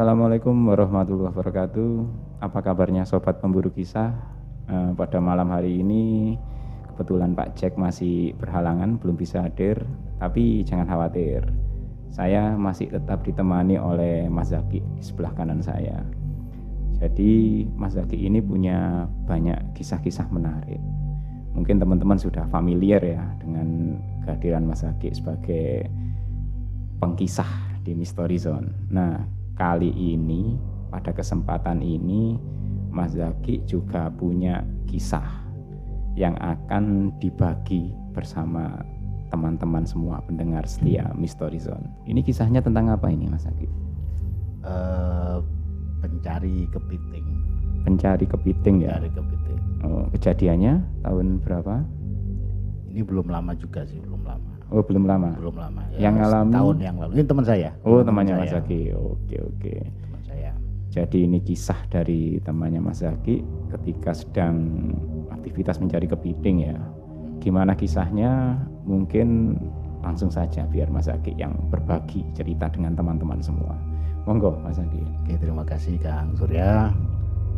Assalamualaikum warahmatullahi wabarakatuh. Apa kabarnya sobat pemburu kisah? Eh, pada malam hari ini kebetulan Pak Jack masih berhalangan, belum bisa hadir. Tapi jangan khawatir, saya masih tetap ditemani oleh Mas Zaki di sebelah kanan saya. Jadi Mas Zaki ini punya banyak kisah-kisah menarik. Mungkin teman-teman sudah familiar ya dengan kehadiran Mas Zaki sebagai pengkisah di Mystery Zone. Nah, kali ini pada kesempatan ini Mas Zaki juga punya kisah yang akan dibagi bersama teman-teman semua pendengar setia Mystery Zone. Ini kisahnya tentang apa ini Mas Zaki? Uh, pencari kepiting. Pencari kepiting ya? Pencari kepiting. Oh, kejadiannya tahun berapa? Ini belum lama juga sih. Oh belum lama. Belum lama. Ya, yang ngalami tahun yang lalu. Ini teman saya. Oh temannya Mas Zaki. Oke oke. Teman saya. Jadi ini kisah dari temannya Mas Zaki ketika sedang aktivitas mencari kepiting ya. Gimana kisahnya? Mungkin langsung saja biar Mas Zaki yang berbagi cerita dengan teman-teman semua. Monggo Mas Zaki. Oke terima kasih Kang Surya.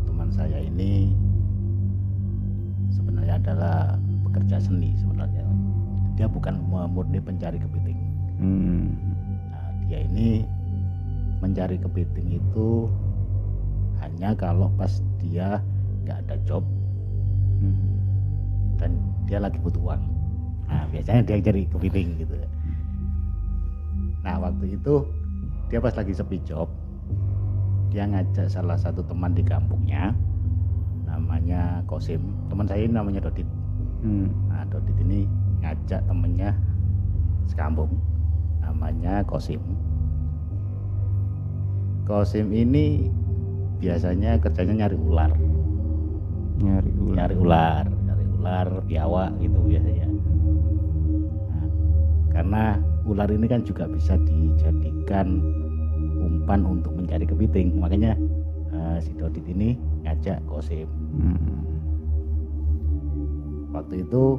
Teman saya ini sebenarnya adalah pekerja seni sebenarnya dia bukan murni pencari kepiting. Hmm. Nah, dia ini mencari kepiting itu hanya kalau pas dia nggak ada job hmm. dan dia lagi butuh uang. Nah, biasanya dia cari kepiting gitu. Nah, waktu itu dia pas lagi sepi job, dia ngajak salah satu teman di kampungnya, namanya Kosim. Teman saya ini namanya Dodit. Hmm. Nah, Dodit ini ngajak temennya sekampung namanya Kosim. Kosim ini biasanya kerjanya nyari ular. Nyari ular. Nyari ular nyari ular biawak gitu biasanya. Nah, karena ular ini kan juga bisa dijadikan umpan untuk mencari kepiting. Makanya uh, si Dodit ini ngajak Kosim. Hmm. waktu itu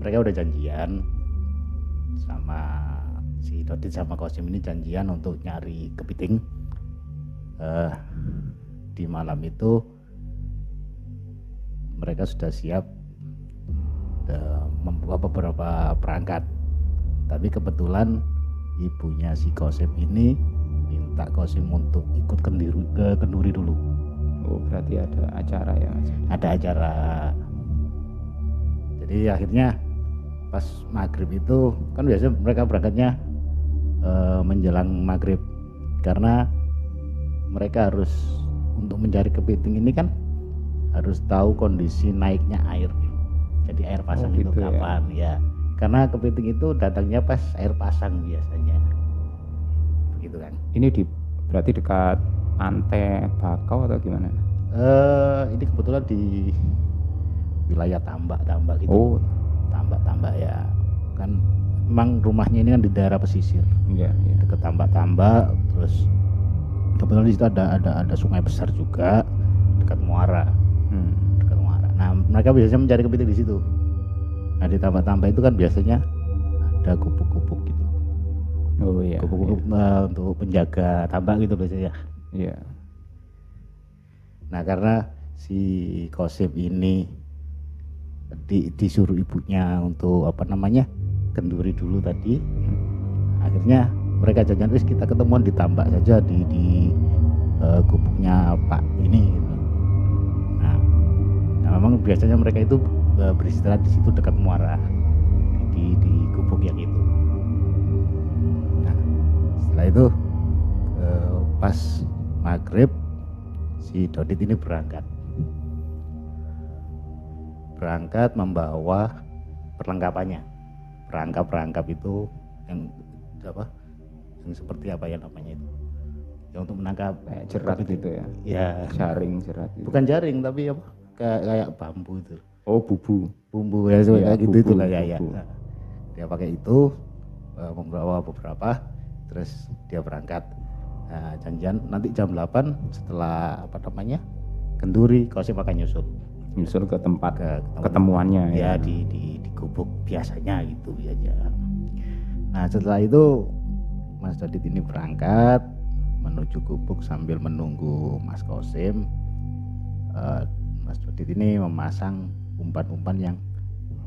mereka udah janjian sama si Dodit sama Kosim ini janjian untuk nyari kepiting. Uh, di malam itu mereka sudah siap uh, membawa beberapa perangkat. Tapi kebetulan ibunya si Kosim ini minta Kosim untuk ikut kenduri, ke kenduri dulu. Oh berarti ada acara ya ada acara. Jadi akhirnya pas maghrib itu kan biasanya mereka berangkatnya e, menjelang maghrib. Karena mereka harus untuk mencari kepiting ini kan harus tahu kondisi naiknya air. Jadi air pasang oh, gitu itu ya. kapan ya. ya karena kepiting itu datangnya pas air pasang biasanya. Begitu kan. Ini di berarti dekat pantai bakau atau gimana? Eh ini kebetulan di wilayah tambak-tambak gitu. Oh tambak-tambak ya. Kan memang rumahnya ini kan di daerah pesisir. Iya, iya. dekat tambak-tambak terus kebetulan di situ ada ada ada sungai besar juga dekat muara. Hmm. dekat muara. Nah mereka biasanya mencari kepiting di situ. Nah di tambak-tambak itu kan biasanya ada gubuk-gubuk gitu. Oh iya gubuk-gubuk iya. Uh, untuk penjaga tambak gitu biasanya iya. Nah karena si Kosip ini di, disuruh ibunya untuk apa namanya kenduri dulu tadi. Akhirnya mereka jajan terus kita ketemuan di tambak saja di di uh, gubuknya Pak ini gitu. nah, nah memang biasanya mereka itu uh, beristirahat di situ dekat muara di, di, di gubuk yang itu. Nah setelah itu uh, pas maghrib si Dodit ini berangkat berangkat membawa perlengkapannya. Perangkap-perangkap itu yang apa yang seperti apa ya namanya itu. Yang untuk menangkap kayak jerat itu, itu ya? Ya jaring jerat itu. bukan jaring tapi apa? Kayak kayak bambu itu. Oh bubu. Bumbu ya, ya kayak gitu itulah ya ya. dia pakai itu uh, membawa beberapa terus dia berangkat. Nah, janjian nanti jam 8 setelah apa namanya kenduri kau sih makan nyusul nyusul ke tempat ke ketemuannya ya, ya di, di di gubuk biasanya gitu aja. Nah setelah itu Mas Dodit ini berangkat menuju gubuk sambil menunggu Mas Kosim uh, Mas Dodit ini memasang umpan-umpan yang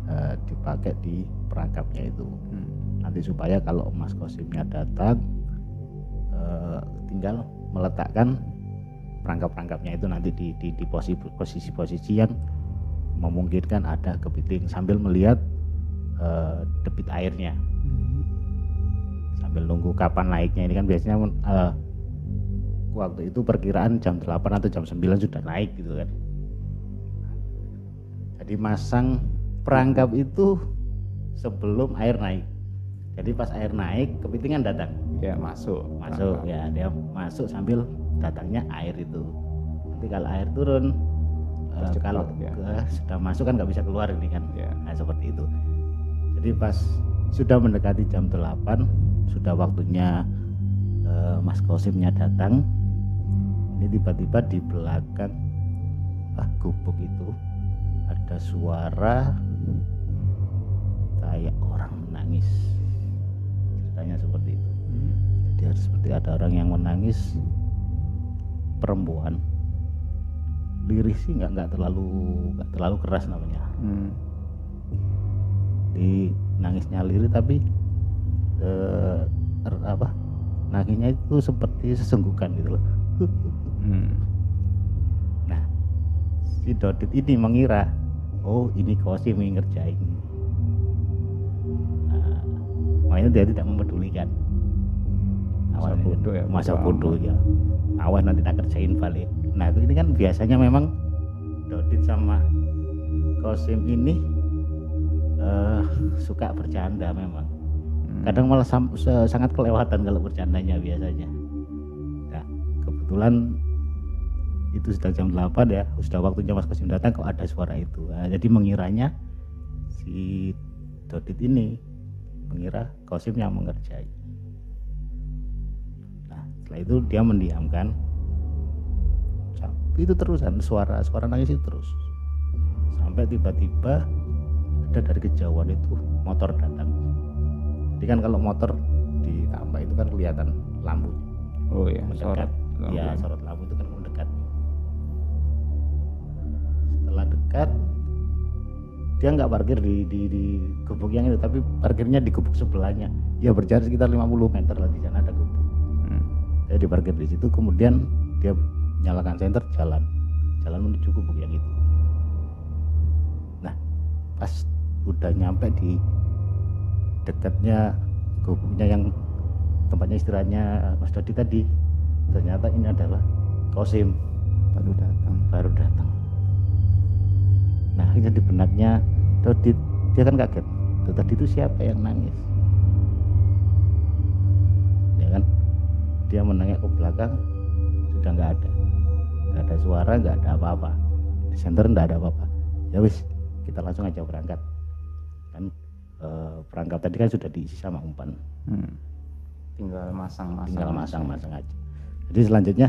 uh, dipakai di perangkapnya itu hmm. nanti supaya kalau Mas Kosimnya datang uh, tinggal meletakkan perangkap-perangkapnya itu nanti di, di, di posisi-posisi yang memungkinkan ada kepiting sambil melihat uh, debit airnya. Sambil nunggu kapan naiknya. Ini kan biasanya uh, waktu itu perkiraan jam 8 atau jam 9 sudah naik gitu kan. Jadi masang perangkap itu sebelum air naik. Jadi pas air naik kepitingan datang. Ya masuk masuk perangkap. ya dia masuk sambil datangnya air itu nanti kalau air turun uh, kalau ya. ke, sudah masuk kan nggak bisa keluar ini kan ya. nah, seperti itu jadi pas sudah mendekati jam 8 sudah waktunya uh, Mas Kosimnya datang ini tiba-tiba di belakang ah, gubuk itu ada suara kayak orang menangis ceritanya seperti itu hmm. jadi harus seperti ada orang yang menangis perempuan. Lirih sih nggak nggak terlalu nggak terlalu keras namanya. Hmm. di nangisnya lirih tapi eh, apa nangisnya itu seperti sesenggukan gitu loh. Hmm. nah si Dodit ini mengira oh ini Kosim yang ngerjain nah, makanya dia tidak mempedulikan masa bodoh ya masa bodoh ya. Awas nanti tak kerjain balik. Nah ini kan biasanya memang Dodit sama Kosim ini uh, suka bercanda memang. Hmm. kadang malah sangat kelewatan kalau bercandanya biasanya. Nah kebetulan itu sudah jam 8 ya sudah waktunya Mas Kosim datang kok ada suara itu. Nah, jadi mengiranya si Dodit ini mengira Kosim yang mengerjai setelah itu dia mendiamkan. Itu terusan suara suara nangis itu terus. Sampai tiba-tiba ada dari kejauhan itu motor datang. Jadi kan kalau motor ditambah itu kan kelihatan lampu. Oh iya mendekat. sorot lampu. ya sorot lampu itu kan mendekat. Setelah dekat dia nggak parkir di, di, di gubuk yang itu tapi parkirnya di gubuk sebelahnya. Ya berjarak sekitar 50 meter lah di sana ada gubuk saya diparkir di situ kemudian dia nyalakan senter jalan. Jalan menuju gubuk yang itu. Nah pas udah nyampe di dekatnya gubuknya yang tempatnya istirahatnya Mas Dodi tadi ternyata ini adalah Kosim. Baru datang. Baru datang. Nah akhirnya di benaknya Dodi dia kan kaget. Tadi itu siapa yang nangis dia menengok ke belakang sudah nggak ada. Nggak ada suara nggak ada apa-apa. Di center nggak ada apa-apa. Ya wis kita langsung aja berangkat. Kan e, perangkap tadi kan sudah diisi sama umpan. Hmm. tinggal masang-masang tinggal masang-masang aja. Jadi selanjutnya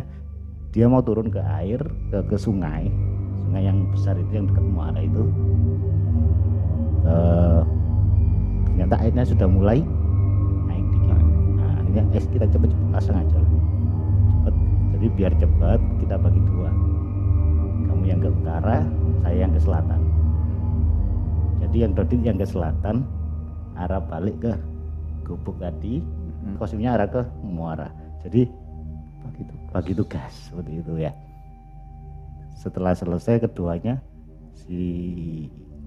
dia mau turun ke air ke, ke sungai. Sungai yang besar itu yang dekat muara itu. E, ternyata airnya sudah mulai ya es kita cepet-cepet pasang aja lah. Cepet. Jadi biar cepat kita bagi dua. Kamu yang ke utara saya yang ke selatan. Jadi yang Dodit yang ke selatan arah balik ke gubuk tadi hmm. kostumnya arah ke muara. Jadi bagi tugas. bagi tugas seperti itu ya. Setelah selesai keduanya si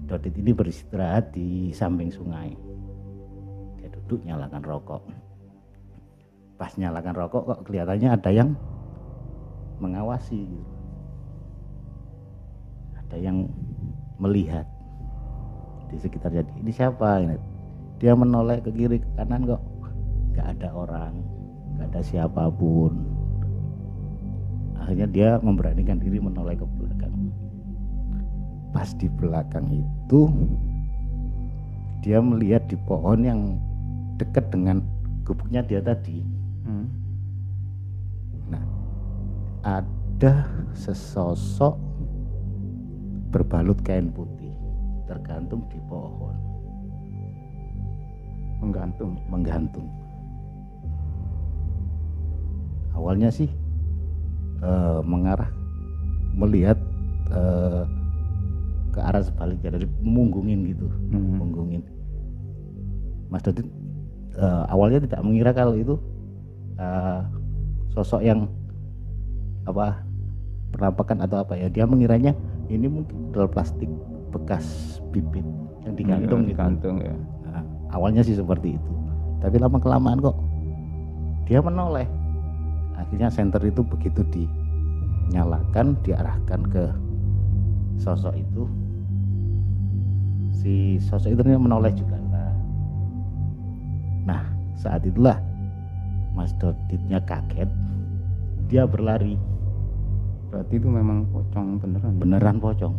Dodit ini beristirahat di samping sungai. Dia duduk nyalakan rokok pas nyalakan rokok kok kelihatannya ada yang mengawasi gitu. ada yang melihat di sekitar jadi ini siapa ini? Dia menoleh ke kiri ke kanan kok. Nggak ada orang nggak ada siapa pun. Akhirnya dia memberanikan diri menoleh ke belakang. Pas di belakang itu dia melihat di pohon yang dekat dengan gubuknya dia tadi Hmm. Nah, ada sesosok berbalut kain putih tergantung di pohon. Menggantung, menggantung. awalnya sih uh, mengarah melihat uh, ke arah sebaliknya dari mengunggungin gitu hmm. mengunggungin Mas Dodit uh, awalnya tidak mengira kalau itu uh, sosok yang apa penampakan atau apa ya dia mengiranya ini mungkin rel plastik bekas bibit yang digantung ya, digantung gitu. ya. Nah, awalnya sih seperti itu. Tapi lama kelamaan kok dia menoleh. Akhirnya senter itu begitu dinyalakan diarahkan ke sosok itu. Si sosok itu menoleh juga. Nah saat itulah Mas Doditnya kaget. Dia berlari. Berarti itu memang pocong beneran beneran pocong.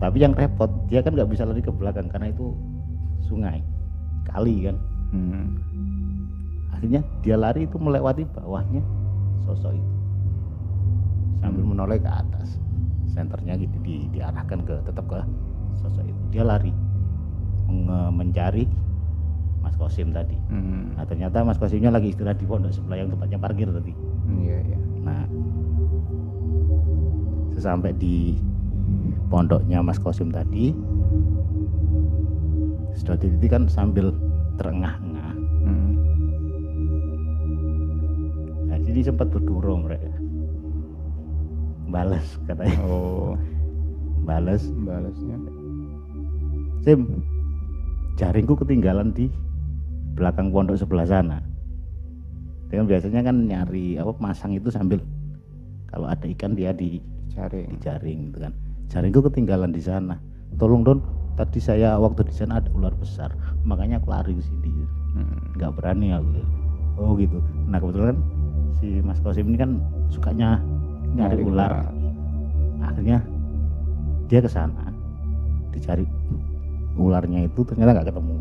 Tapi yang repot dia kan nggak bisa lari ke belakang karena itu sungai. Kali kan. Hmm. akhirnya dia lari itu melewati bawahnya sosok itu. Sambil hmm. menoleh ke atas. Senternya gitu di, diarahkan ke tetap ke sosok itu. Dia lari. Mencari Mas Kosim tadi. Hmm. Nah ternyata Mas Kosimnya lagi istirahat di pondok sebelah yang tempatnya parkir tadi. Hmm, iya iya. Nah sesampai di pondoknya Mas Kosim tadi, sudah itu kan sambil terengah-engah. Hmm. Nah, jadi sempat berduro mereka. Balas katanya. Oh. Balas. Balasnya. Sim, jaringku ketinggalan di belakang pondok sebelah sana. Dengan biasanya kan nyari apa masang itu sambil kalau ada ikan dia di jaring. di jaring gitu kan. Jaringku ketinggalan di sana. Tolong don tadi saya waktu di sana ada ular besar makanya aku lari ke sini. Hmm. nggak hmm. berani aku. Oh gitu. Nah kebetulan si Mas Kosim ini kan sukanya nyari, nyari ular. ular. Akhirnya dia ke sana dicari ularnya itu ternyata nggak ketemu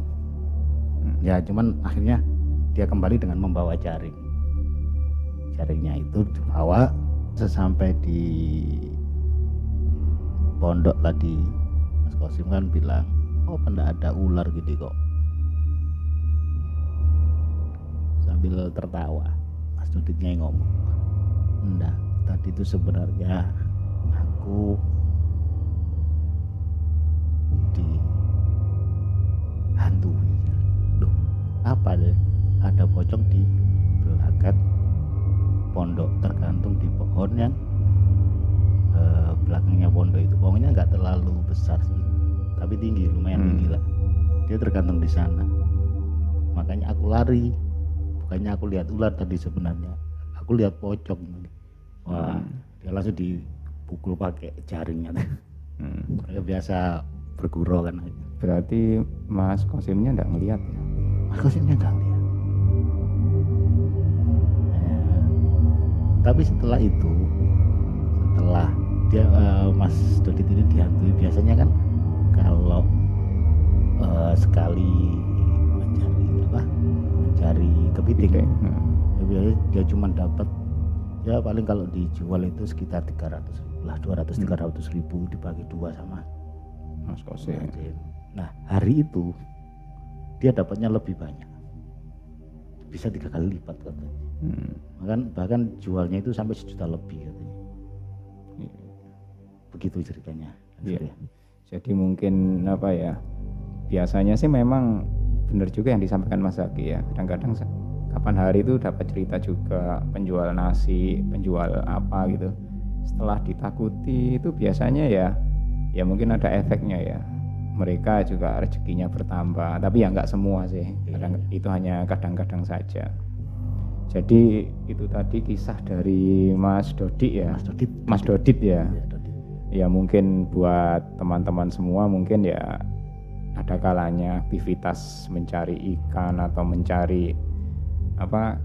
ya cuman akhirnya dia kembali dengan membawa jaring. Jaringnya itu dibawa sesampai di pondok tadi. Mas Kosim kan bilang oh pada ada ular gitu kok? Sambil tertawa Mas Duditnya ngomong enggak tadi itu sebenarnya aku dihantui apa deh? Ada pocong di belakang pondok tergantung di pohon yang eh, belakangnya pondok itu. Pohonnya nggak terlalu besar sih tapi tinggi lumayan hmm. tinggi lah. Dia tergantung di sana. Makanya aku lari. Bukannya aku lihat ular tadi sebenarnya. Aku lihat pocong. Wah hmm. dia langsung dipukul pakai jaringnya hmm. biasa bergurau kan. Berarti Mas Kosimnya enggak ngelihat ya Maksudnya nggak lihat. Eh, tapi setelah itu, setelah dia uh, Mas Dodit ini dihantui, biasanya kan kalau uh, sekali mencari apa, mencari kepiting, okay. hmm. ya biasanya dia cuma dapat ya paling kalau dijual itu sekitar 300 lah 200 hmm. 300 ribu dibagi dua sama Mas Kosim. Nah hari itu dia dapatnya lebih banyak. Bisa tiga kali lipat katanya. Hmm. bahkan bahkan jualnya itu sampai sejuta lebih katanya. Iya. begitu ceritanya iya. jadi mungkin apa ya biasanya sih memang benar juga yang disampaikan Mas Aki ya. Kadang-kadang kapan hari itu dapat cerita juga penjual nasi penjual apa gitu. Setelah ditakuti itu biasanya ya ya mungkin ada efeknya ya mereka juga rezekinya bertambah. Tapi ya nggak semua sih. Iya. kadang itu hanya kadang-kadang saja. Jadi itu tadi kisah dari Mas Dodit ya. Mas Dodit. Mas Dodit ya. Ya, ya mungkin buat teman-teman semua mungkin ya ada kalanya aktivitas mencari ikan atau mencari apa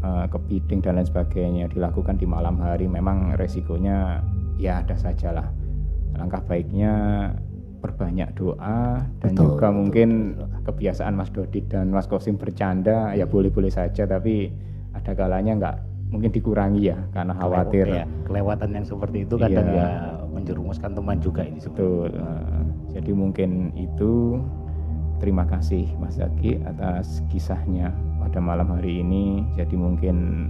uh, kepiting dan lain sebagainya dilakukan di malam hari. Memang resikonya ya ada sajalah. Langkah baiknya perbanyak doa dan betul, juga betul, mungkin betul. kebiasaan Mas Dodit dan Mas Kosim bercanda ya boleh-boleh saja tapi ada kalanya nggak mungkin dikurangi ya karena khawatir ya, kelewatan yang seperti itu kadang iya. ya menjerumuskan teman juga ini betul uh, jadi mungkin itu terima kasih Mas Zaki atas kisahnya pada malam hari ini. Jadi mungkin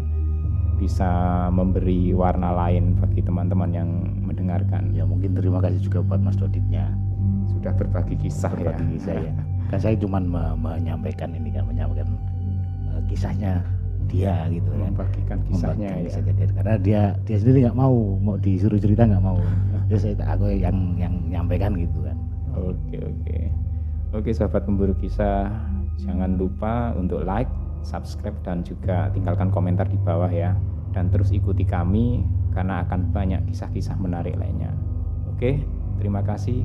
bisa memberi warna lain bagi teman-teman yang mendengarkan. Ya mungkin terima kasih juga buat Mas Doditnya sudah berbagi kisah berbagi ya. kisah ya. Kan saya cuma me menyampaikan ini kan menyampaikan uh, kisahnya dia gitu kan. Membagikan kisahnya Membagikan ya. kisahnya dia. Karena dia dia sendiri nggak mau mau disuruh cerita nggak mau. Jadi saya aku yang yang nyampaikan gitu kan. Oke oke. Oke sahabat pemburu kisah, jangan lupa untuk like, subscribe dan juga tinggalkan komentar di bawah ya. Dan terus ikuti kami karena akan banyak kisah-kisah menarik lainnya. Oke, terima kasih.